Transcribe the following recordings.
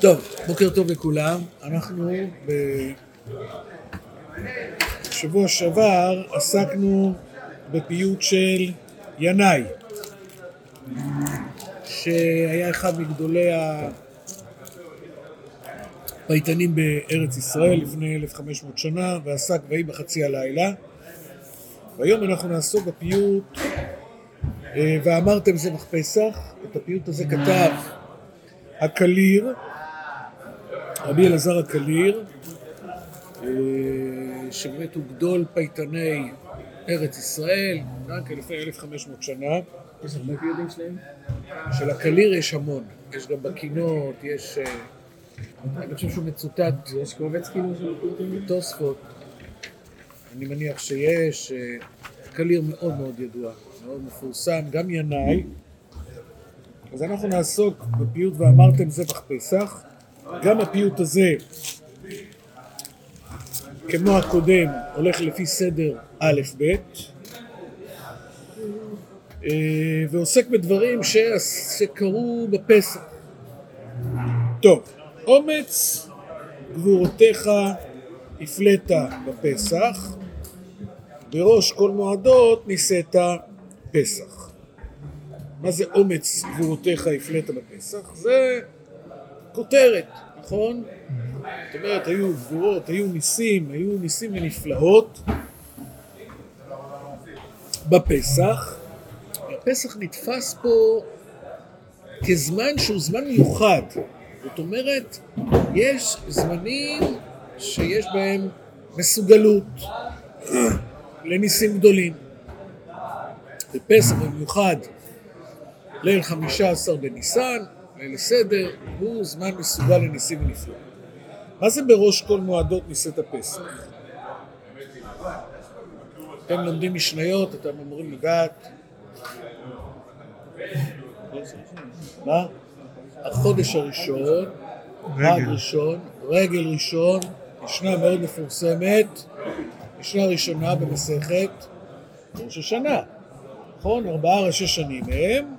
טוב, בוקר טוב לכולם. אנחנו בשבוע שעבר עסקנו בפיוט של ינאי, שהיה אחד מגדולי הפייטנים בארץ ישראל לפני 1,500 שנה, ועסק ויהי בחצי הלילה. והיום אנחנו נעסוק בפיוט אה, ואמרתם זבח פסח, את הפיוט הזה כתב הקליר, רבי אלעזר הקליר, אה, שבאמת הוא גדול פייטני ארץ ישראל, גם כן לפני 1,500 שנה. יש הרבה פיוטים שלהם? של הקליר יש המון, יש גם בקינות, יש... אה, אני חושב שהוא מצוטט יש קובץ כאילו של פיוטים? בתוספות, אני מניח שיש, אה, קליר מאוד מאוד ידוע, מאוד מפורסם, גם ינאי. אז אנחנו נעסוק בפיוט ואמרתם זבח פסח. גם הפיוט הזה, כמו הקודם, הולך לפי סדר א' ב', אה, ועוסק בדברים שקרו בפסח. טוב, אומץ גבורותיך הפלאת בפסח, בראש כל מועדות נישאת פסח. מה זה אומץ גבורותיך הפלאת בפסח? זה כותרת, נכון? זאת אומרת, היו גבורות, היו ניסים, היו ניסים ונפלאות בפסח. הפסח נתפס פה כזמן שהוא זמן מיוחד. זאת אומרת, יש זמנים שיש בהם מסוגלות לניסים גדולים. בפסח במיוחד ליל חמישה עשר בניסן, ליל סדר, הוא זמן מסוגל לניסים ונפלאות. מה זה בראש כל מועדות נישאת הפסח? אתם לומדים משניות, אתם אמורים לדעת. מה? החודש הראשון, חג ראשון, רגל ראשון, משנה מאוד מפורסמת, משנה ראשונה במסכת ראש השנה. נכון? ארבעה ראשי שנים הם,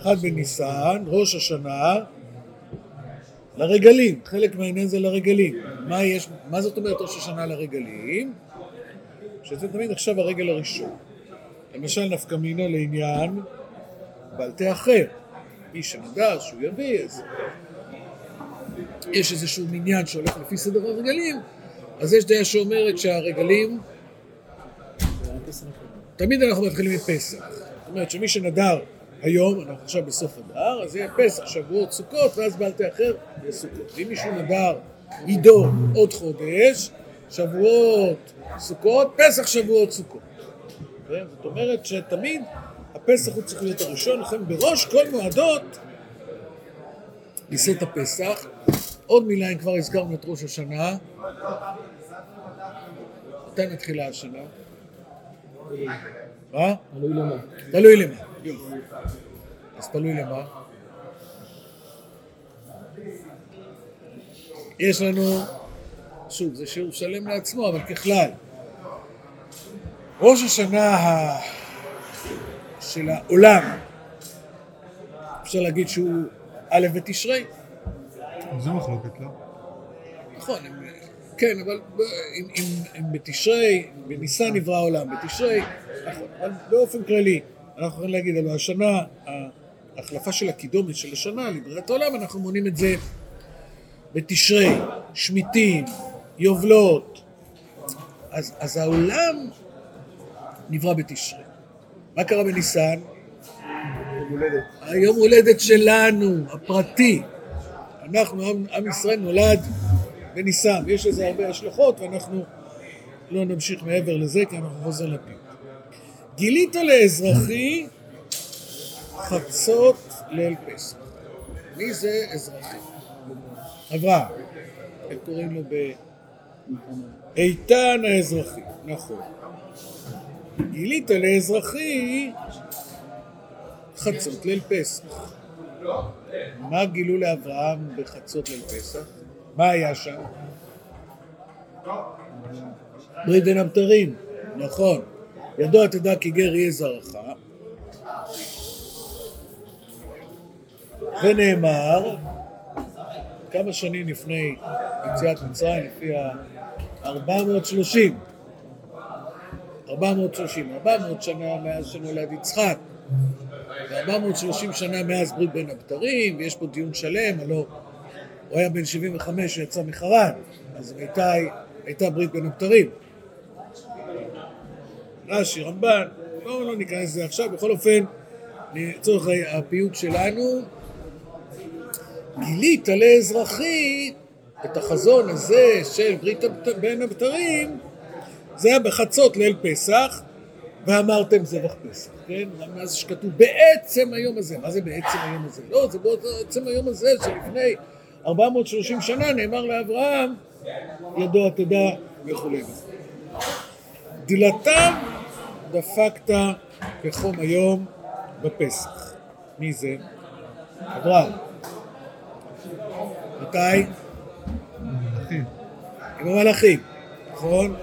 אחד בניסן, ראש השנה, לרגלים, חלק מהעניין זה לרגלים. מה, יש, מה זאת אומרת ראש השנה לרגלים? שזה תמיד עכשיו הרגל הראשון. למשל נפקא מינה לעניין בעל פה אחר. מי שנדר שהוא יביא, אז יש איזשהו מניין שהולך לפי סדר הרגלים, אז יש דעה שאומרת שהרגלים, תמיד אנחנו מתחילים מפסח. זאת אומרת שמי שנדר היום, אנחנו עכשיו בסוף הדר, אז יהיה פסח, שבועות, סוכות, ואז בעל פה אחר יהיה סוכות. אם מישהו נדר עידו עוד חודש, שבועות, סוכות, פסח, שבועות, סוכות. כן? זאת אומרת שתמיד הפסח הוא צריך להיות הראשון, לכן בראש כל מועדות נישאת הפסח. עוד מילה, אם כבר הזכרנו את ראש השנה, מתי מתחילה השנה? מה? תלוי למה. תלוי למה. יופי. אז תלוי למה. יש לנו, שוב, זה שיעור שלם לעצמו, אבל ככלל, ראש השנה ה... של העולם, אפשר להגיד שהוא א' בתשרי, זו מחלוקת, לא? נכון, הם- כן, אבל אם, אם, אם בתשרי, בניסן נברא העולם, בתשרי, נכון, אבל באופן כללי, אנחנו יכולים להגיד, אבל השנה, ההחלפה של הקידומת של השנה לבריאת העולם, אנחנו מונים את זה בתשרי, שמיטים, יובלות, אז, אז העולם נברא בתשרי. מה קרה בניסן? היום הולדת שלנו, הפרטי. אנחנו, עם, עם ישראל נולד בניסן, יש לזה הרבה השלכות ואנחנו לא נמשיך מעבר לזה כי אנחנו חוזר לפיוט. גילית לאזרחי חצות ליל פסח. מי זה אזרחי? אברהם. איך קוראים לו ב... איתן האזרחי, נכון. גילית לאזרחי חצות ליל פסח. מה גילו לאברהם בחצות ליל פסח? מה היה שם? ברית בין הבתרים, נכון. ידוע תדע כי גר יהיה זרעך. ונאמר, כמה שנים לפני יציאת מצרים, לפי ה-430. 430, 400 שנה מאז שנולד יצחק, ו-430 שנה מאז ברית בין הבתרים, ויש פה דיון שלם, הלוא הוא היה בן 75 שיצא מחרן, אז הייתה, הייתה ברית בין הבתרים. רש"י, רמב"ן, בואו לא ניכנס לזה עכשיו, בכל אופן, לצורך הפיוט שלנו, גילית לאזרחי את החזון הזה של ברית בין הבתרים, זה היה בחצות ליל פסח, ואמרתם זבח פסח, כן? מה זה שכתוב בעצם היום הזה, מה זה בעצם היום הזה? לא, זה בעצם היום הזה שלפני 430 שנה נאמר לאברהם, ידוע תדע וכולי. דלתם דפקת כחום היום בפסח. מי זה? אברהם. מתי? עם המלאכים, נכון?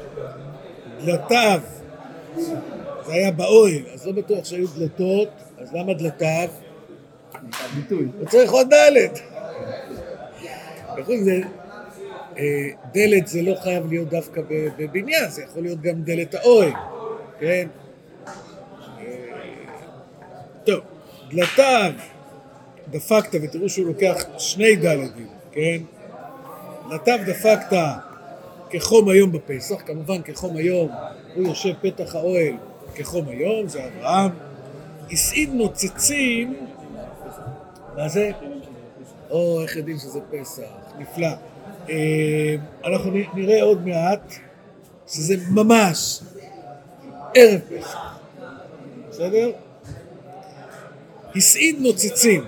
דלתיו, זה היה באוהל, אז לא בטוח שהיו דלתות, אז למה דלתיו? ביטוי. הוא צריך עוד דלת. זה, אה, דלת זה לא חייב להיות דווקא בבניין, זה יכול להיות גם דלת האוהל, כן? טוב, דלתיו דפקת, ותראו שהוא לוקח שני דלתים, כן? דלתיו דפקת כחום היום בפסח, כמובן כחום היום, הוא יושב פתח האוהל כחום היום, זה אברהם. הסעיד נוצצים, מה זה? או, איך יודעים שזה פסח, נפלא. אה, אנחנו נראה עוד מעט שזה ממש ערב פסח, בסדר? הסעיד נוצצים.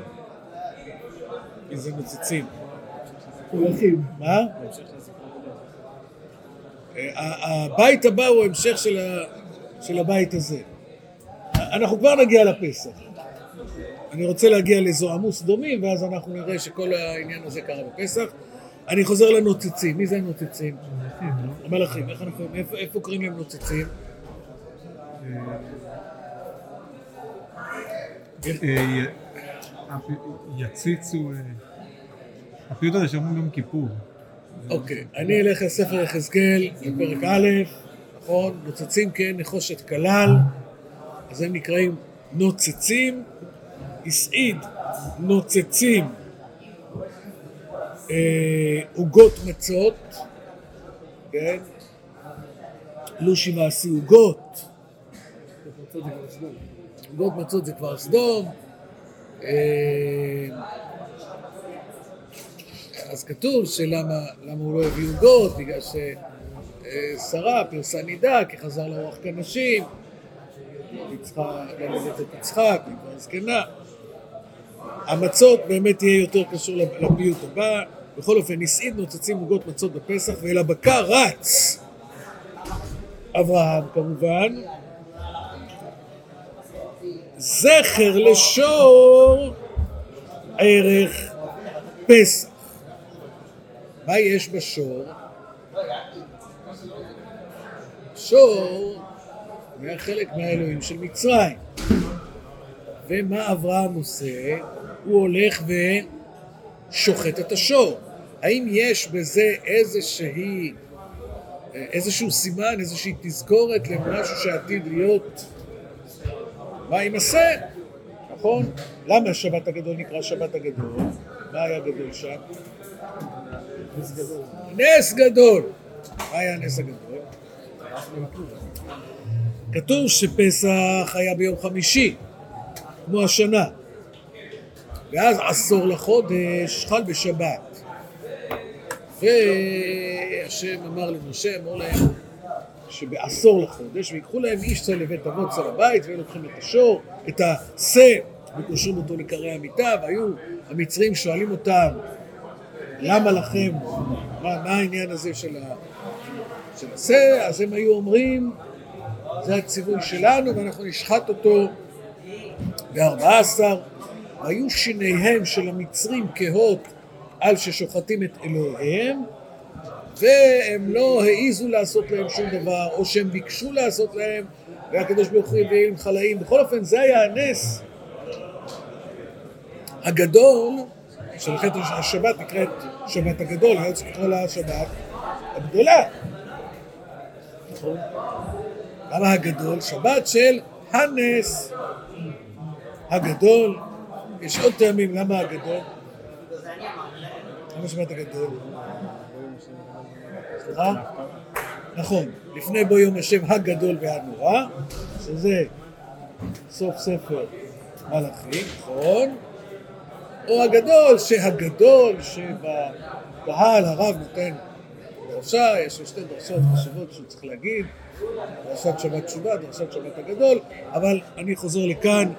איזה נוצצים? מלכים. מה? אה, הבית הבא הוא המשך של, ה, של הבית הזה. אנחנו כבר נגיע לפסח. אני רוצה להגיע לזוהמוס דומים, ואז אנחנו נראה שכל העניין הזה קרה בפסח. אני חוזר לנוצצים. מי זה הנוצצים? לא? המלאכים. איך אנחנו, איפה, איפה קוראים להם נוצצים? אה, הפ- יציצו... אה, הפיוט הזה שאומרים יום כיפור. אוקיי, אני אלך לספר יחזקאל, לפרק א', נכון? נוצצים כן נחושת כלל, אז הם נקראים נוצצים, הסעיד נוצצים אה, עוגות מצות, כן? לושי מעשי עוגות, מצות זה כבר סדום. עוגות מצות זה כבר סדום. אה, אז כתוב שלמה למה הוא לא הביא עוגות, בגלל ששרה פרסה נידה, כי חזר לה רוח כנשים, ללדת את יצחק, היא כבר זקנה. המצות באמת יהיה יותר קשור לפיוט הבא. בכל אופן, הסעיד נוצצים עוגות מצות בפסח, ואל הבקר רץ אברהם כמובן, זכר לשור ערך פסח. מה יש בשור? שור היה חלק מהאלוהים של מצרים. ומה אברהם עושה? הוא הולך ושוחט את השור. האם יש בזה איזושהי, איזשהו סימן, איזושהי תזכורת למשהו שעתיד להיות מה יימסר, נכון? למה השבת הגדול נקרא שבת הגדול? מה היה גדול שם? נס גדול. נס גדול. מה היה הנס הגדול? כתוב שפסח היה ביום חמישי, כמו השנה. ואז עשור לחודש חל בשבת. והשם אמר למשה, אמר להם שבעשור לחודש, ויקחו להם איש צל לבית אבות צל הבית, והיו לוקחים את השור, את השה, וקושרים אותו לקרי המיטה, והיו המצרים שואלים אותם, למה לכם, מה, מה העניין הזה של, השה? אז הם היו אומרים, זה הציווי שלנו, ואנחנו נשחט אותו בארבע עשר, והיו שיניהם של המצרים כהות על ששוחטים את אלוהיהם, והם לא העיזו לעשות להם שום דבר, או שהם ביקשו לעשות להם, והקדוש ברוך הוא הביא עם חלאים. בכל אופן, זה היה הנס הגדול שלכן השבת נקראת שבת הגדול, היה צריך לקרוא לה שבת הגדולה. למה הגדול? שבת של הנס. הגדול, יש עוד טעמים למה הגדול. למה שבת הגדול? סליחה? נכון, לפני בו יום השם הגדול והנורא, שזה סוף ספר מלאכים, נכון? או הגדול, שהגדול, שבקהל הרב נותן דרשה, יש לו שתי דרשות חשובות שהוא צריך להגיד, דרשת שבת תשובה, דרשת שבת הגדול, אבל אני חוזר לכאן,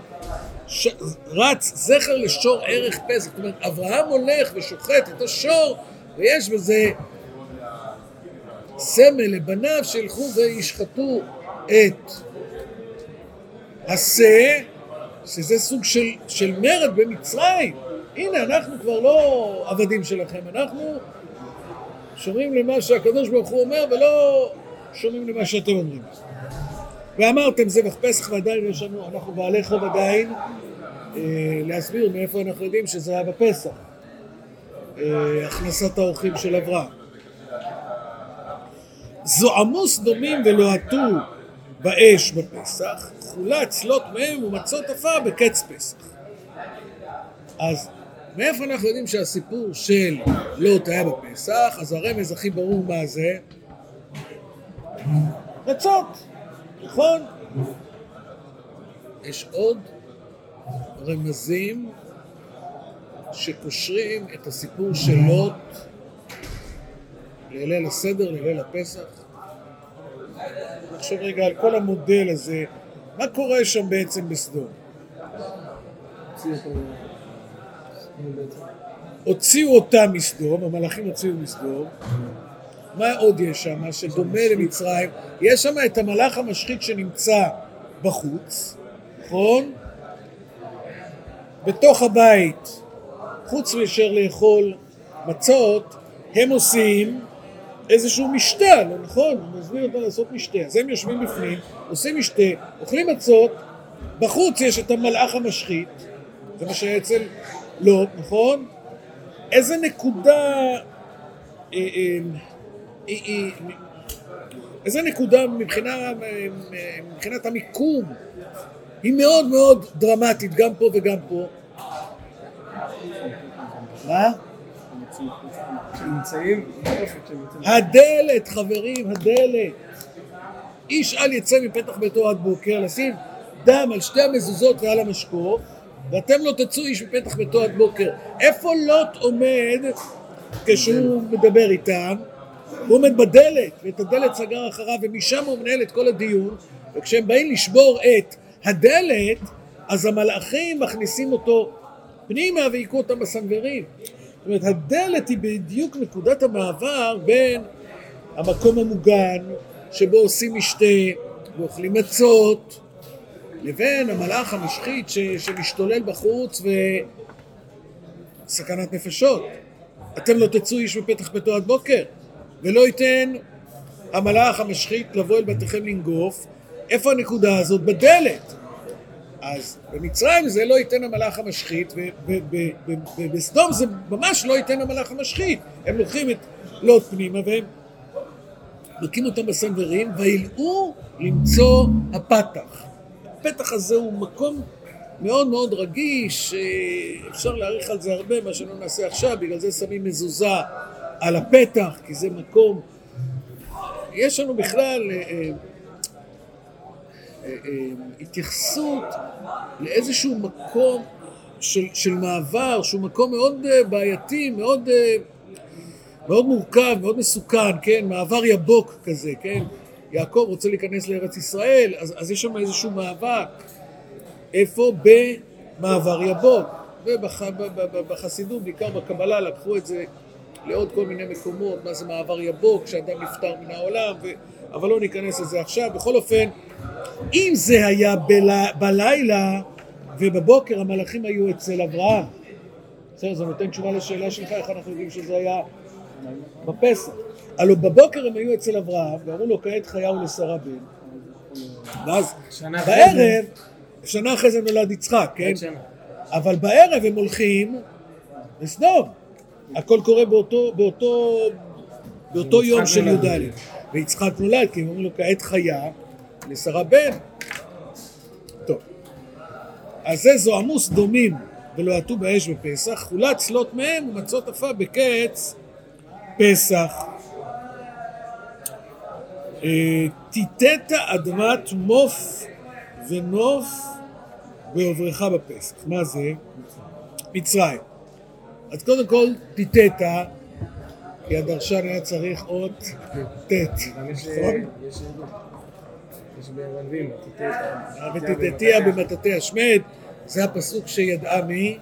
ש... רץ זכר לשור ערך פסח, זאת אומרת, אברהם הולך ושוחט את השור, ויש בזה סמל לבניו שילכו וישחטו את השה, שזה סוג של, של מרד במצרים. הנה, אנחנו כבר לא עבדים שלכם, אנחנו שומעים למה שהקדוש ברוך הוא אומר ולא שומעים למה שאתם אומרים. ואמרתם זבח פסח ועדיין יש לנו, אנחנו בעלי חוב עדיין אה, להסביר מאיפה אנחנו יודעים שזה היה בפסח. אה, הכנסת האורחים של אברהם. זועמו סדומים ולוהטו באש בפסח, חולץ לוט מהם ומצות עפה בקץ פסח. אז מאיפה אנחנו יודעים שהסיפור של לוט היה בפסח? אז הרמז הכי ברור מה זה? מצות, נכון? יש עוד רמזים שקושרים את הסיפור של לוט לליל הסדר, לליל הפסח. נחשוב רגע על כל המודל הזה, מה קורה שם בעצם בסדום? הוציאו אותם מסדום, המלאכים הוציאו מסדום. מה עוד יש שם שדומה למצרים? יש שם את המלאך המשחית שנמצא בחוץ, נכון? בתוך הבית, חוץ מאשר לאכול מצות, הם עושים איזשהו משתה, לא נכון? הוא מזמין אותם לעשות משתה. אז הם יושבים בפנים, עושים משתה, אוכלים מצות, בחוץ יש את המלאך המשחית, זה מה שהיה אצל לוט, נכון? איזה נקודה... אה, אה, אה, איזה נקודה מבחינה, מבחינת המיקום היא מאוד מאוד דרמטית, גם פה וגם פה. מה? נמצאים באופן שהם יוצאים. הדלת, חברים, הדלת. איש אל יצא מפתח ביתו עד בוקר, לשים דם על שתי המזוזות ועל המשקוף, ואתם לא תצאו איש מפתח ביתו עד בוקר. איפה לוט עומד כשהוא מדבר איתם? הוא עומד בדלת, ואת הדלת סגר אחריו, ומשם הוא מנהל את כל הדיון, וכשהם באים לשבור את הדלת, אז המלאכים מכניסים אותו פנימה והיכו אותם בסנוורים. אומרת, הדלת היא בדיוק נקודת המעבר בין המקום המוגן, שבו עושים משתה ואוכלים מצות, לבין המלאך המשחית ש, שמשתולל בחוץ וסכנת נפשות. אתם לא תצאו איש מפתח ביתו עד בוקר, ולא ייתן המלאך המשחית לבוא אל בתיכם לנגוף. איפה הנקודה הזאת? בדלת. אז במצרים זה לא ייתן המלאך המשחית, ובסדום זה ממש לא ייתן המלאך המשחית. הם לוקחים את לוט פנימה והם מכים אותם בסנוורים, וילאו למצוא הפתח. הפתח הזה הוא מקום מאוד מאוד רגיש, אה, אפשר להעריך על זה הרבה, מה שלא נעשה עכשיו, בגלל זה שמים מזוזה על הפתח, כי זה מקום... יש לנו בכלל אה, אה, התייחסות לאיזשהו מקום של, של מעבר, שהוא מקום מאוד אה, בעייתי, מאוד, אה, מאוד מורכב, מאוד מסוכן, כן? מעבר יבוק כזה, כן? יעקב רוצה להיכנס לארץ ישראל, אז, אז יש שם איזשהו מאבק. איפה? במעבר יבוק. ובחסידות, בעיקר בקבלה, לקחו את זה לעוד כל מיני מקומות, מה זה מעבר יבוק, כשאדם נפטר מן העולם, ו... אבל לא ניכנס לזה עכשיו. בכל אופן, אם זה היה בל... בלילה ובבוקר המלאכים היו אצל אברהם, בסדר, זה נותן תשובה לשאלה שלך, איך אנחנו יודעים שזה היה בפסח. הלוא בבוקר הם היו אצל אברהם, ואמרו לו, כעת חייהו לשרה בן. ואז בערב, שנה אחרי זה נולד יצחק, כן? אבל בערב הם הולכים בסדום. הכל קורה באותו, באותו, באותו יום של. י"ד. ויצחק נולד, כי הם אומרים לו כעת חיה, לשרה בן. טוב. אז זה זוהמו סדומים ולא עטו באש בפסח, חולץ לוט מהם ומצות עפה בקץ פסח. אה, תיתת אדמת מוף ונוף בעוברך בפסח. מה זה? מצרים. אז קודם כל, תיתת, כי הדרשן היה צריך אות ט', גם יש... נכון? תיתת. ותתתיה במטאטי השמד, זה הפסוק שידעה מי?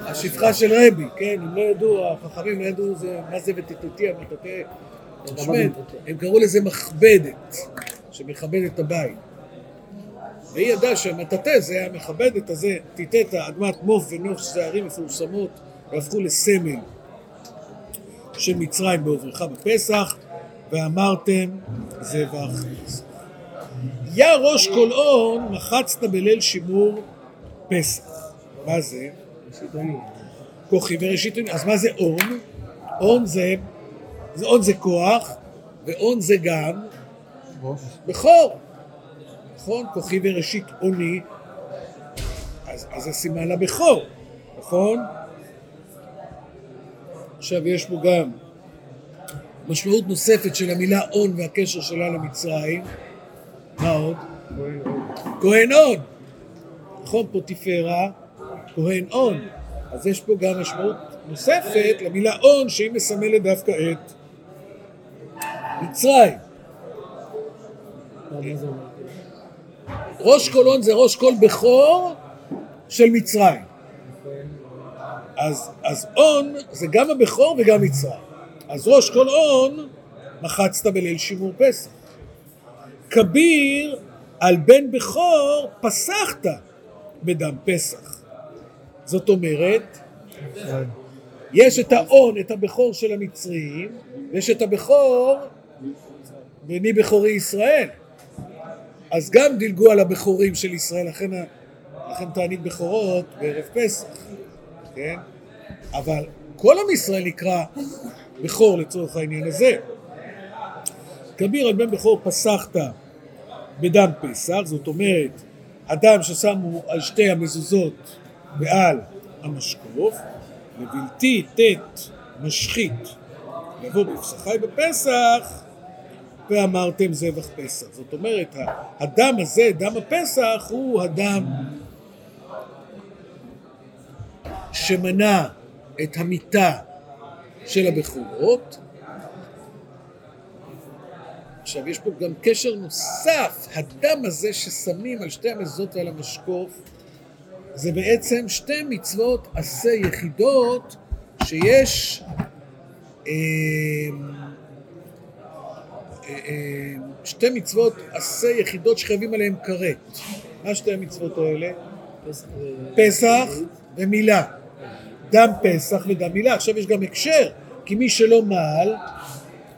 השפחה של רבי, כן? הם לא ידעו, החכמים לא ידעו מה זה ותתתיה במטאטי השמד, הם קראו לזה מכבדת, שמכבד את הבית. והיא ידעה שהמטאטא זה המכבדת הזה, תיתת אדמת מוף ונוף, שזה ערים מפורסמות, והפכו לסמל של מצרים בעוברך בפסח, ואמרתם זבח פסח. יא ראש כל און מחצת בליל שימור פסח. מה זה? כוחי וראשית עונים. אז מה זה און? און זה, זה און זה כוח, ואון זה גם. בכור. נכון? כוחי וראשית אוני, אז, אז זה סימן לבכור, נכון? עכשיו יש פה גם משמעות נוספת של המילה און והקשר שלה למצרים. מה עוד? כהן און. נכון, פוטיפרה, כהן און. אז יש פה גם משמעות נוספת למילה און שהיא מסמלת דווקא את מצרים. ראש און זה ראש כל בכור של מצרים. אז און זה גם הבכור וגם מצרים. אז ראש כל און מחצת בליל שימור פסח. כביר על בן בכור פסחת בדם פסח. זאת אומרת. יש את האון, את הבכור של המצרים, ויש את הבכור, בני בכורי ישראל. אז גם דילגו על הבכורים של ישראל, לכן, לכן תענית בכורות בערב פסח, כן? אבל כל עם ישראל נקרא בכור לצורך העניין הזה. כביר על בן בכור פסחת בדם פסח, זאת אומרת, אדם ששמו על שתי המזוזות ועל המשקוף, ובלתי ט' משחית לבוא בפסחי בפסח, ואמרתם זבח פסח. זאת אומרת, הדם הזה, דם הפסח, הוא הדם שמנע את המיתה של הבכורות. עכשיו, יש פה גם קשר נוסף, הדם הזה ששמים על שתי המזוזות ועל המשקוף, זה בעצם שתי מצוות עשה יחידות שיש אה, אה, אה, שתי מצוות עשה יחידות שחייבים עליהן כרת. מה שתי המצוות האלה? פסח ומילה. דם פסח ודם מילה. עכשיו יש גם הקשר, כי מי שלא מעל,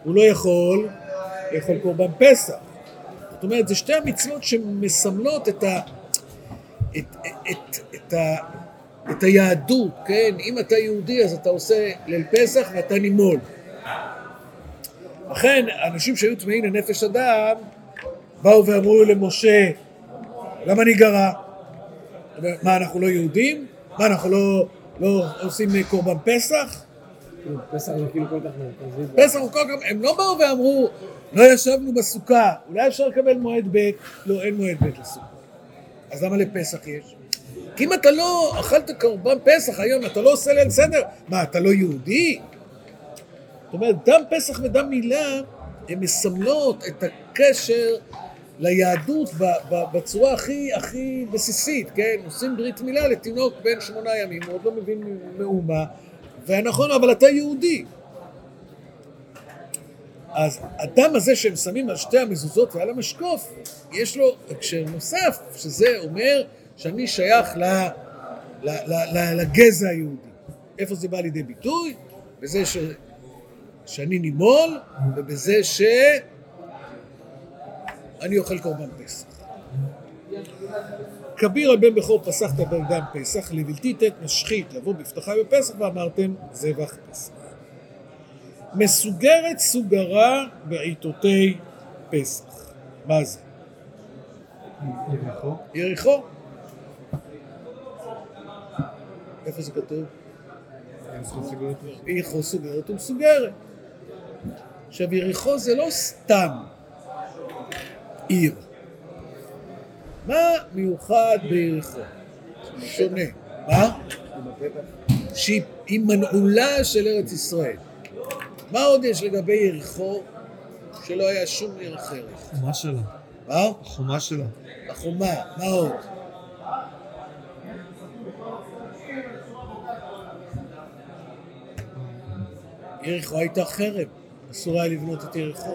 הוא לא יכול לאכול קורבן פסח. זאת אומרת, זה שתי המצוות שמסמלות את, ה, את, את, את, ה, את היהדות, כן? אם אתה יהודי אז אתה עושה ליל פסח ואתה נימול. לכן, אנשים שהיו טמאים לנפש אדם, באו ואמרו למשה, למה אני גרה? מה, אנחנו לא יהודים? מה, אנחנו לא, לא עושים קורבן פסח? פסח זה כאילו כל כך מרכזי. פסח הוא כל כך... הם לא באו ואמרו, לא ישבנו בסוכה, אולי אפשר לקבל מועד ב'? לא, אין מועד ב' לסוכה. אז למה לפסח יש? כי אם אתה לא אכלת קורבן פסח היום, אתה לא עושה ליל סדר, מה, אתה לא יהודי? זאת אומרת, דם פסח ודם מילה, הן מסמלות את הקשר ליהדות בצורה הכי הכי בסיסית, כן? עושים ברית מילה לתינוק בן שמונה ימים, הוא עוד לא מבין מאומה, ונכון, אבל אתה יהודי. אז הדם הזה שהם שמים על שתי המזוזות ועל המשקוף, יש לו הקשר נוסף, שזה אומר שאני שייך ל, ל, ל, ל, לגזע היהודי. איפה זה בא לידי ביטוי? בזה ש, שאני נימול, ובזה שאני אוכל קורבן פסח. כביר הבן בכור פסחת בדם פסח, לבלתי ט' משחית לבוא בפתחה בפסח ואמרתם זבח פסח. מסוגרת סוגרה בעיתותי פסח. מה זה? יריחו. יריחו. איפה זה כתוב? יריחו סוגרת ומסוגרת. עכשיו יריחו זה לא סתם עיר. מה מיוחד ביריחו? שונה. מה? שהיא היא מנעולה של ארץ ישראל. מה עוד יש לגבי יריחו שלא היה שום עיר אחרת? החומה שלה. מה? החומה שלה. החומה, מה עוד? יריחו הייתה חרב, אסור היה לבנות את יריחו.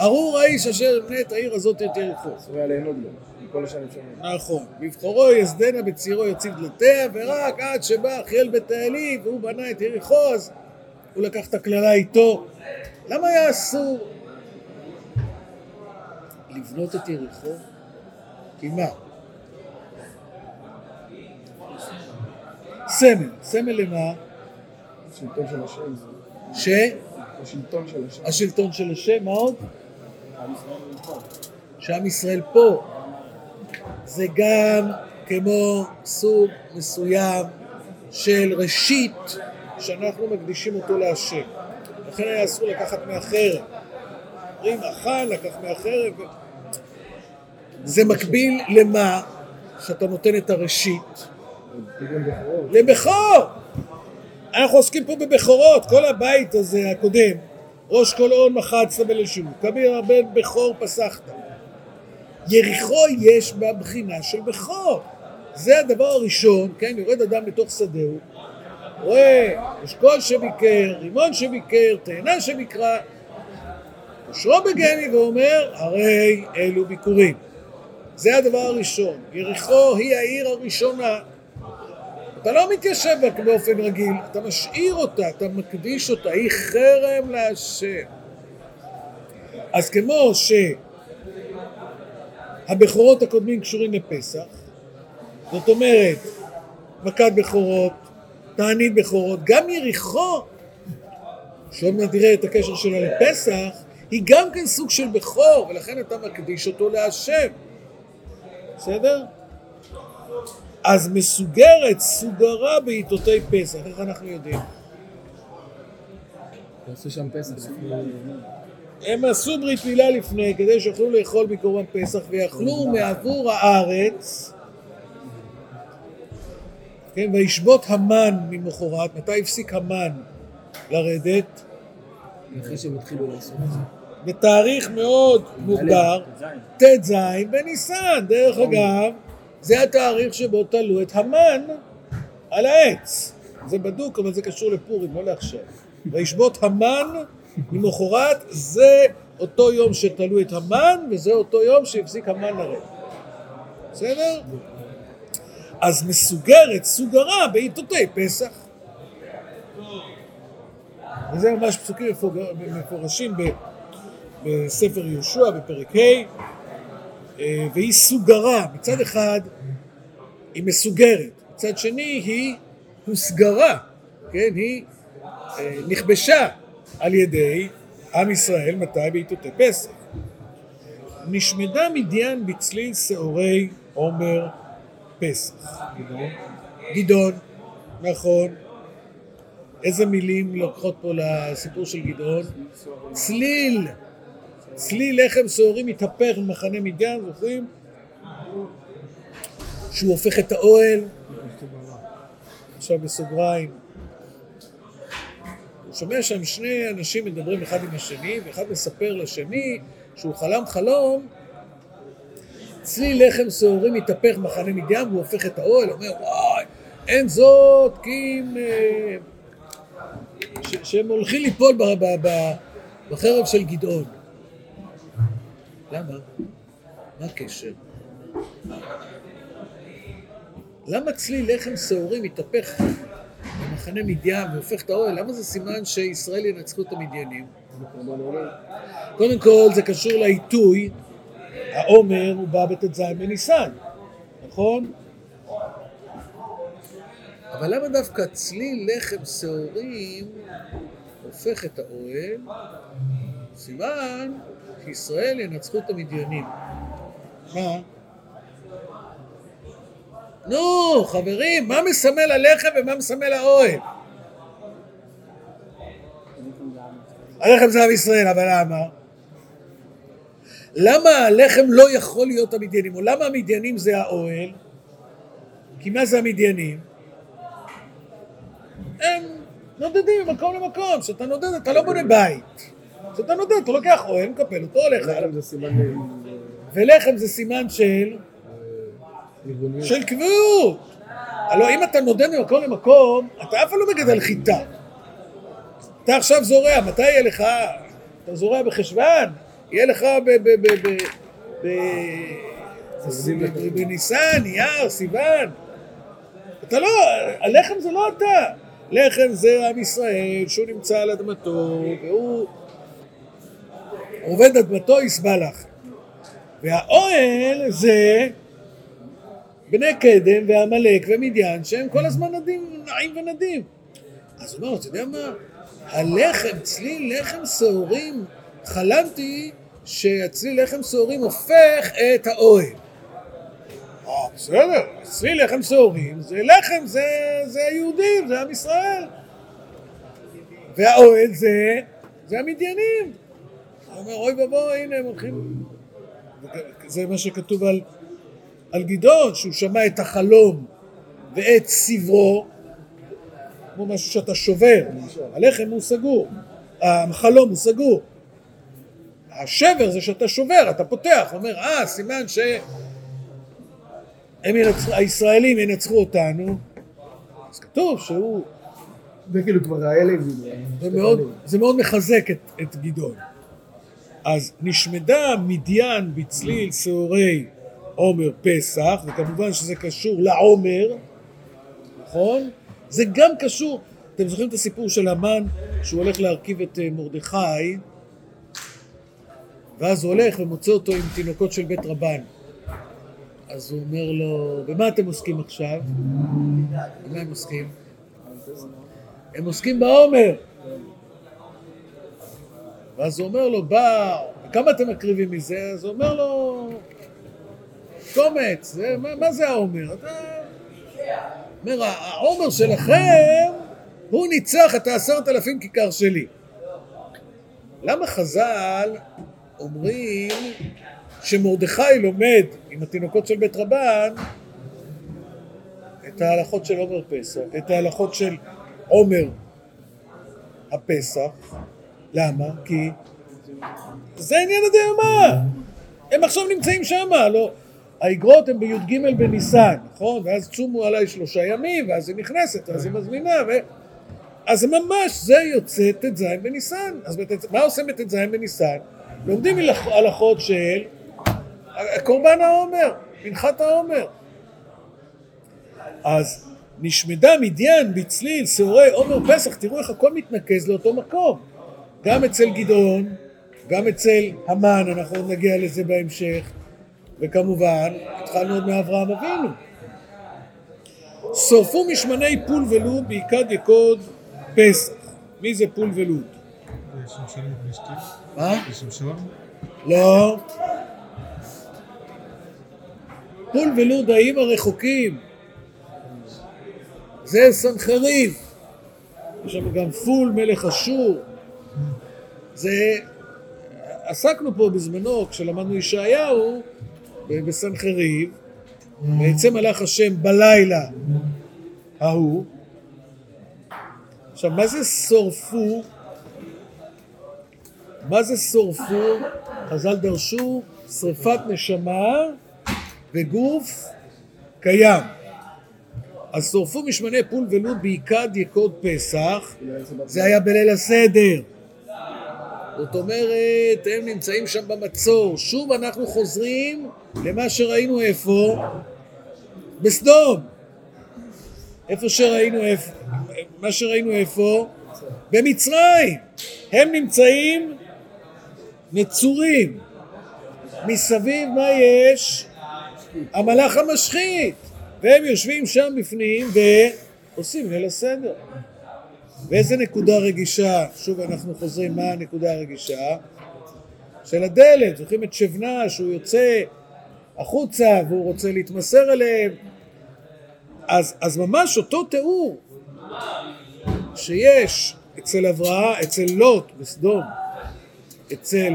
ארור האיש אשר יבנה את העיר הזאת את יריחו. אסור היה ליהנות בו, מכל השנים שלנו. נכון. בבחורו יסדנה בצעירו יציב דלתיה, ורק עד שבא אחיאל בית האלי והוא בנה את יריחו, אז הוא לקח את הקללה איתו. למה היה אסור לבנות את יריחו? כי מה? סמל. סמל למה? שלטון של השם. ש... השלטון של השם. השלטון של השם, מה עוד? שעם ישראל פה. זה גם כמו סוג מסוים של ראשית שאנחנו מקדישים אותו להשם. לכן היה אסור לקחת מהחרב. אומרים אכל, לקח מהחרב. זה מקביל למה? שאתה נותן את הראשית. לבכור. אנחנו עוסקים פה בבכורות, כל הבית הזה הקודם, ראש כל און מחצת בלשונו, כביר הבן בכור פסחת. יריחו יש בה בחינה של בכור. זה הדבר הראשון, כן, יורד אדם בתוך שדהו, רואה אשכול שביקר, רימון שביקר, תאנה שביקרה, אושרו בגני ואומר, הרי אלו ביקורים. זה הדבר הראשון. יריחו היא העיר הראשונה. אתה לא מתיישב בה באופן רגיל, אתה משאיר אותה, אתה מקדיש אותה, היא חרם להשם. אז כמו שהבכורות הקודמים קשורים לפסח, זאת אומרת, מכת בכורות, תענית בכורות, גם יריחו, שעוד מעט נראה את הקשר שלה לפסח, היא גם כן סוג של בכור, ולכן אתה מקדיש אותו להשם. בסדר? אז מסוגרת סוגרה בעיתותי פסח, איך אנחנו יודעים? תעשו שם פסח. הם עשו ברית מילה לפני כדי שיוכלו לאכול מקורבן פסח ויאכלו מעבור הארץ כן, וישבות המן ממחרת, מתי הפסיק המן לרדת? אחרי שהם התחילו לעשות את זה. בתאריך מאוד מוגדר, ט"ז בניסן. דרך אגב, זה התאריך שבו תלו את המן על העץ. זה בדוק, אבל זה קשור לפורים, לא לעכשיו. וישבות המן ממחרת, זה אותו יום שתלו את המן, וזה אותו יום שהפסיק המן לרדת. בסדר? אז מסוגרת סוגרה בעיתותי פסח. וזה ממש פסוקים מפורשים בספר יהושע בפרק ה', והיא סוגרה, מצד אחד היא מסוגרת, מצד שני היא הוסגרה, כן, היא אה, נכבשה על ידי עם ישראל, מתי? בעיתותי פסח. נשמדה מדיין בצליל שעורי עומר פסח. גדעון, נכון. איזה מילים לוקחות פה לסיפור של גדעון? צליל, צליל לחם שעורים מתהפך במחנה מדיין, זוכרים? שהוא הופך את האוהל, עכשיו בסוגריים. הוא שומע שם שני אנשים מדברים אחד עם השני, ואחד מספר לשני שהוא חלם חלום, צליל לחם שעורים מתהפך במחנה מדיין והוא הופך את האוהל, אומר וואי, אין זאת כי אם... אה, שהם הולכים ליפול בחרב של גדעון. למה? מה הקשר? למה צליל לחם שעורים מתהפך במחנה מדיין והופך את האוהל? למה זה סימן שישראל ינצחו את המדיינים? קודם כל זה קשור לעיתוי, העומר הוא בא בט"ז בניסן. נכון? אבל למה דווקא צליל לחם שעורים הופך את האוהל? סימן שישראל ינצחו את המדיינים. מה? נו, חברים, מה מסמל הלחם ומה מסמל האוהל? הלחם זה עם ישראל, אבל למה? למה הלחם לא יכול להיות המדיינים? או למה המדיינים זה האוהל? כי מה זה המדיינים? הם נודדים ממקום למקום. כשאתה נודד אתה לא בונה בית. כשאתה נודד אתה לוקח אוהל, מקפל אותו, הולך הלאה. ולחם זה סימן של. של קביעות. הלוא אם אתה נודד ממקום למקום, אתה אף פעם לא מגדל חיטה. אתה עכשיו זורע, מתי יהיה לך? אתה זורע בחשוון, יהיה לך ב... ב... ב... ב- ב- בניסן, אייר, סיוון. אתה לא, הלחם זה לא אתה. לחם זה עם ישראל, שהוא נמצא על אדמתו, והוא עובד אדמתו יסבע לך. והאוהל זה בני קדם ועמלק ומדיין, שהם כל הזמן נדים, נעים ונדים. אז הוא אומר, אתה יודע מה? הלחם, צליל לחם שעורים, חלמתי שהצליל לחם שעורים הופך את האוהל. אה, בסדר, צליל לחם שעורים, זה לחם, זה, זה היהודים, זה עם ישראל. והאוהל זה, זה המדיינים. הוא אומר, אוי ואבוי, הנה הם הולכים... זה מה שכתוב על, על גדעון, שהוא שמע את החלום ואת סברו, כמו משהו שאתה שובר. הלחם הוא סגור, החלום הוא סגור. השבר זה שאתה שובר, אתה פותח, אומר, אה, סימן ש... ינצחו, הישראלים ינצחו אותנו. אז כתוב שהוא... זה כאילו כבר האלה. זה מאוד, זה מאוד מחזק את, את גדעון. אז נשמדה מדיין בצליל שעורי עומר פסח, וכמובן שזה קשור לעומר, נכון? זה גם קשור, אתם זוכרים את הסיפור של המן, שהוא הולך להרכיב את אה, מרדכי, ואז הוא הולך ומוצא אותו עם תינוקות של בית רבן. אז הוא אומר לו, במה אתם עוסקים עכשיו? במה הם עוסקים? הם עוסקים בעומר. ואז הוא אומר לו, בא, כמה אתם מקריבים מזה? אז הוא אומר לו, קומץ, זה, מה, מה זה העומר? אתה... אומר, העומר שלכם, הוא ניצח את העשרת אלפים כיכר שלי. למה חז"ל אומרים שמרדכי לומד עם התינוקות של בית רבן את ההלכות של עומר פסח, את ההלכות של עומר הפסח. למה? כי זה עניין הדיומה. הם עכשיו נמצאים שם, לא... האגרות הן בי"ג בניסן, נכון? ואז צומו עליי שלושה ימים, ואז היא נכנסת, ואז היא מזמינה, ו... אז ממש זה יוצא ט"ז בניסן. אז בת... מה עושים בט"ז בניסן? לומדים הלכ- הלכות של קורבן העומר, מנחת העומר. אז נשמדה מדיין בצליל, שעורי עומר פסח, תראו איך הכל מתנקז לאותו מקום. גם אצל גדעון, גם אצל המן, אנחנו עוד נגיע לזה בהמשך, וכמובן, התחלנו עוד מאברהם אבינו. שרפו משמני פול ולוד ביקד יקוד פסח. מי זה פול ולוד? מה? לא. פול ולוד האיים הרחוקים. זה סנחריב. יש שם גם פול מלך אשור. זה... עסקנו פה בזמנו, כשלמדנו ישעיהו, בסנחריב, ויצא מלאך השם בלילה ההוא. עכשיו, מה זה שורפו? מה זה שורפו? חז"ל דרשו שריפת נשמה וגוף קיים. אז שורפו משמני פול ולוד בעיקד יקוד פסח, זה היה בליל הסדר. זאת אומרת, הם נמצאים שם במצור. שוב אנחנו חוזרים למה שראינו איפה? בסדום. איפה שראינו איפה? מה שראינו איפה? במצרים. הם נמצאים נצורים. מסביב מה יש? המלאך המשחית. והם יושבים שם בפנים ועושים ליל הסדר. ואיזה נקודה רגישה, שוב אנחנו חוזרים, מה הנקודה הרגישה? של הדלת, זוכרים את שבנה שהוא יוצא החוצה והוא רוצה להתמסר אליהם אז, אז ממש אותו תיאור שיש אצל אברהם, אצל לוט בסדום, אצל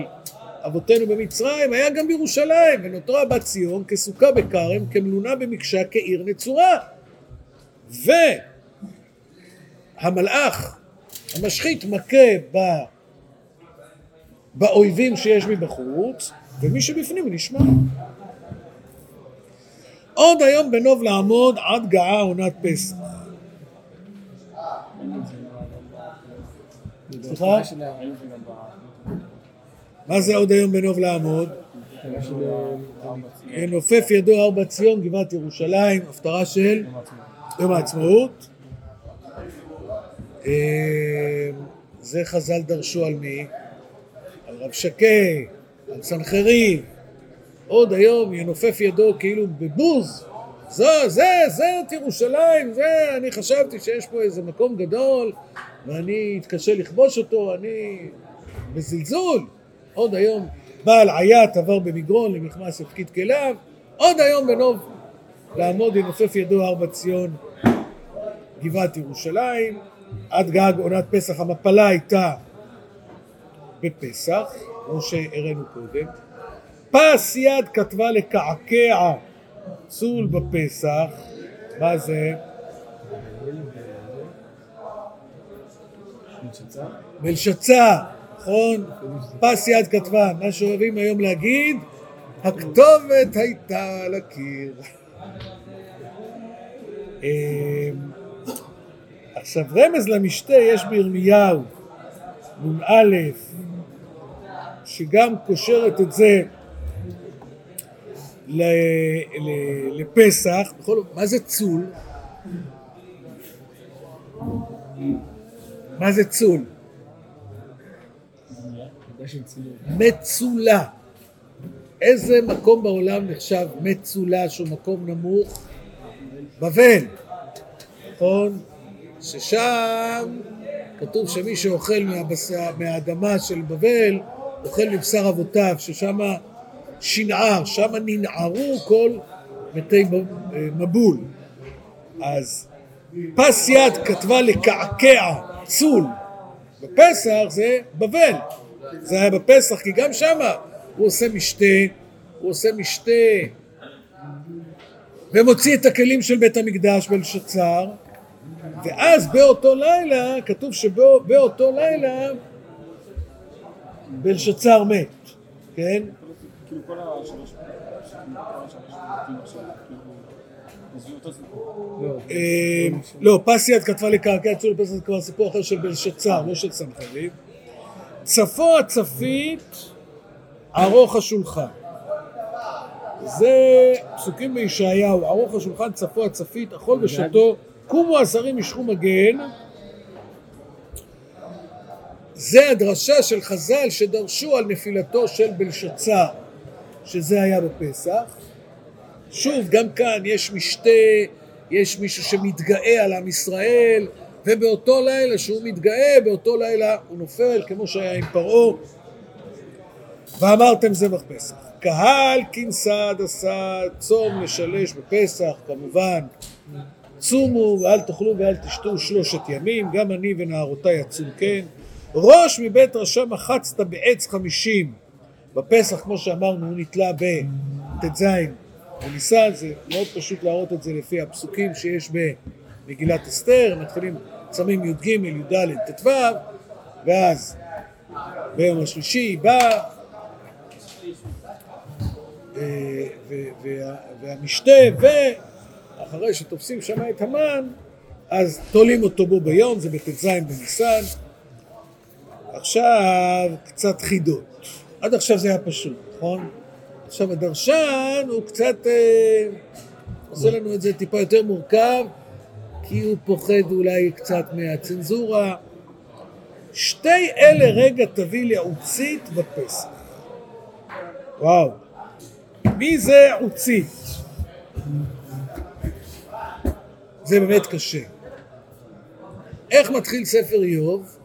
אבותינו במצרים, היה גם בירושלים, ונותרה בת ציון כסוכה בכרם, כמלונה במקשה, כעיר נצורה. והמלאך המשחית מכה ב... באויבים שיש מבחוץ, ומי שבפנים נשמע. עוד היום בנוב לעמוד עד גאה עונת פסח. סליחה? מה זה עוד היום בנוב לעמוד? נופף ידו ארבע ציון, גבעת ירושלים, הפטרה של יום העצמאות. אה, זה חז"ל דרשו על מי? על רב שקה, על סנחריב. עוד היום ינופף ידו כאילו בבוז. זה, זה, זה את ירושלים, זה, אני חשבתי שיש פה איזה מקום גדול ואני אתקשה לכבוש אותו, אני בזלזול. עוד היום בעל עיית עבר במגרון למכמס הפקיד כליו, עוד היום בנוב לעמוד ינופף ידו הר ציון גבעת ירושלים, עד גג עונת פסח המפלה הייתה בפסח, כמו שהראינו קודם. פס יד כתבה לקעקע צול בפסח, מה זה? בלשצה, נכון? פס יד כתבה, מה שאוהבים היום להגיד, הכתובת הייתה על הקיר. עכשיו רמז למשתה יש בירמיהו, נ"א, שגם קושרת את זה לפסח, בכל... מה זה צול? מה זה צול? מצולה. איזה מקום בעולם נחשב מצולה שהוא מקום נמוך? בבל, נכון? ששם כתוב שמי שאוכל מהבשר, מהאדמה של בבל אוכל מבשר אבותיו, ששם שנער, שם ננערו כל מתי מבול. אז פס יד כתבה לקעקע צול בפסח זה בבל. זה היה בפסח, כי גם שם הוא עושה משתה, הוא עושה משתה ומוציא את הכלים של בית המקדש בלשצר, ואז באותו לילה, כתוב שבאותו לילה בלשצר מת, כן? כאילו כל השלוש... אה, לא, פסיאט כתבה לקעקע צור לפסח זה כבר סיפור אחר של בלשצר, לא של סנחריב. צפו הצפית, ארוך השולחן. זה פסוקים בישעיהו, ארוך השולחן, צפו הצפית, אכול ושתו, קומו השרים משכו מגן. זה הדרשה של חז"ל שדרשו על נפילתו של בלשצר, שזה היה בפסח. שוב, גם כאן יש משתה, יש מישהו שמתגאה על עם ישראל, ובאותו לילה שהוא מתגאה, באותו לילה הוא נופל, כמו שהיה עם פרעה. ואמרתם זבח פסח. קהל כנסד עשה צום לשלש בפסח, כמובן. צומו ואל תאכלו ואל תשתו שלושת ימים, גם אני ונערותיי אצום כן. ראש מבית רשע מחצת בעץ חמישים. בפסח, כמו שאמרנו, הוא נתלה בט"ז בניסן, זה מאוד פשוט להראות את זה לפי הפסוקים שיש במגילת אסתר, מתחילים צמים י"ג, י"ד, ט"ו, ואז ביום השלישי בא אה, והמשתה, ואחרי שתופסים שם את המן, אז תולים אותו בו ביום, זה בט"ז בניסן. עכשיו קצת חידות. עד עכשיו זה היה פשוט, נכון? עכשיו הדרשן הוא קצת אה, עושה לנו את זה טיפה יותר מורכב, כי הוא פוחד אולי קצת מהצנזורה. שתי אלה רגע תביא לי עוצית בפסח. וואו. מי זה עוצית? זה באמת קשה. איך מתחיל ספר איוב?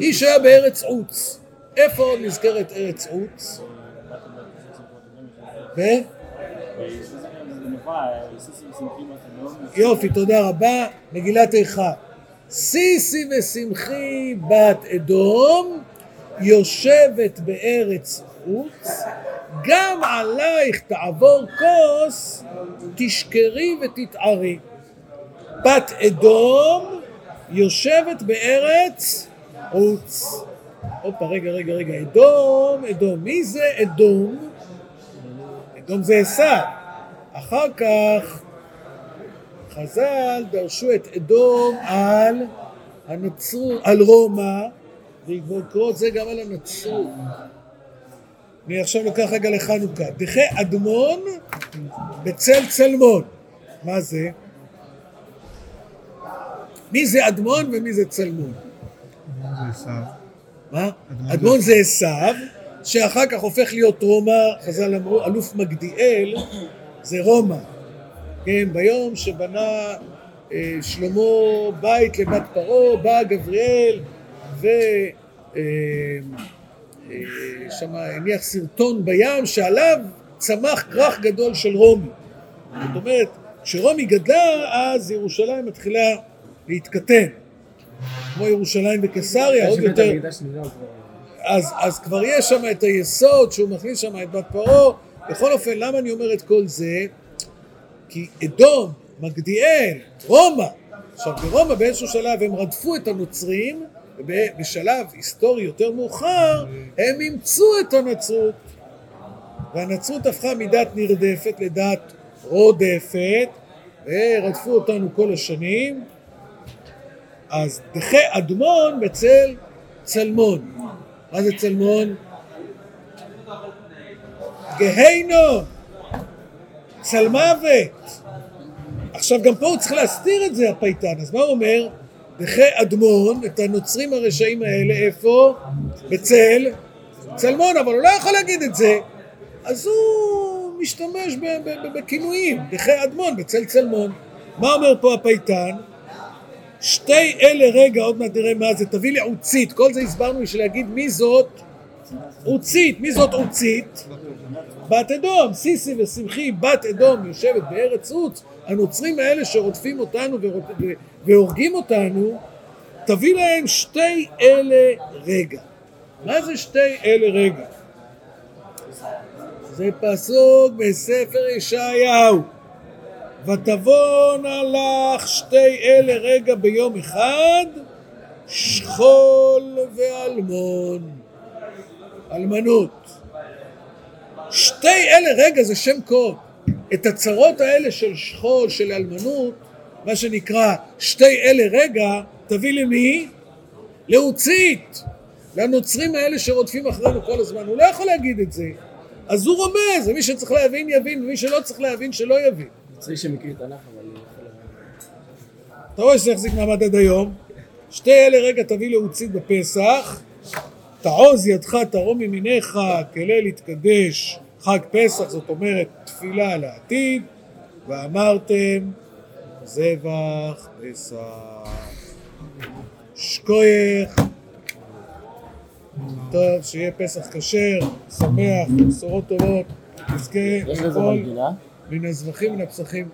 איש היה בארץ עוץ. איפה עוד נזכרת ארץ עוץ? ו? יופי, תודה רבה. מגילת איכה. סיסי ושמחי בת אדום, יושבת בארץ עוץ, גם עלייך תעבור כוס, תשקרי ותתערי. בת אדום, יושבת בארץ עוץ. הופה, רגע, רגע, רגע, אדום, אדום. מי זה אדום? אדום זה עשיו. אחר כך חז"ל דרשו את אדום על הנצרות, על רומא, ובעקבות זה גם על הנצרות. אני עכשיו לוקח רגע לחנוכה. דחי אדמון בצל צלמון. מה זה? מי זה אדמון ומי זה צלמון? מה? אדמון זה- עשיו, שאחר כך הופך להיות רומא, חז"ל אמרו, אלוף מגדיאל זה רומא. כן, ביום שבנה אה, שלמה בית לבת פרעה, בא גבריאל ו... אה, אה, שמה הניח סרטון בים שעליו צמח כרך גדול של רומי. זאת אומרת, כשרומי גדלה, אז ירושלים מתחילה להתקטן. כמו ירושלים וקיסריה, עוד יותר. כבר. אז, אז כבר יש שם את היסוד שהוא מכניס שם את בת פרעה. בכל אופן, למה אני אומר את כל זה? כי אדום, מגדיאל, רומא. עכשיו, ברומא באיזשהו שלב הם רדפו את הנוצרים, ובשלב היסטורי יותר מאוחר, הם אימצו את הנצרות. והנצרות הפכה מדת נרדפת לדת רודפת, ורדפו אותנו כל השנים. אז דחי אדמון בצל צלמון. מה זה צלמון? גהיינום, צלמוות. עכשיו גם פה הוא צריך להסתיר את זה הפייטן, אז מה הוא אומר? דחי אדמון, את הנוצרים הרשעים האלה, איפה? בצל צלמון, אבל הוא לא יכול להגיד את זה, אז הוא משתמש בכינויים, דחי אדמון, בצל צלמון. מה אומר פה הפייטן? שתי אלה, רגע, עוד מעט נראה מה זה, תביא לי עוצית, כל זה הסברנו בשביל להגיד מי זאת עוצית, מי זאת עוצית? בת אדום, סיסי ושמחי, בת אדום יושבת בארץ עוץ, הנוצרים האלה שרודפים אותנו והורגים אותנו, תביא להם שתי אלה רגע. מה זה שתי אלה רגע? זה פסוק בספר ישעיהו. ותבואנה לך שתי אלה רגע ביום אחד, שכול ואלמון. אלמנות. שתי אלה רגע זה שם קוד. את הצרות האלה של שכול, של אלמנות, מה שנקרא שתי אלה רגע, תביא למי? לעוצית. לנוצרים האלה שרודפים אחרינו כל הזמן. הוא לא יכול להגיד את זה. אז הוא רומז, ומי שצריך להבין יבין, ומי שלא צריך להבין שלא יבין. נוצרי שמכיר תנ"ך, אבל. אתה רואה שזה יחזיק מעמד עד היום. שתי אלה רגע תביא לעוצית בפסח, תעוז ידך תרום ימיניך, כליל יתקדש חג פסח, זאת אומרת תפילה לעתיד, ואמרתם זבח פסח. שכוייך. טוב, שיהיה פסח כשר, שמח, בשורות טובות, נזכה מנגינה? מן הזבחים מן הפסחים.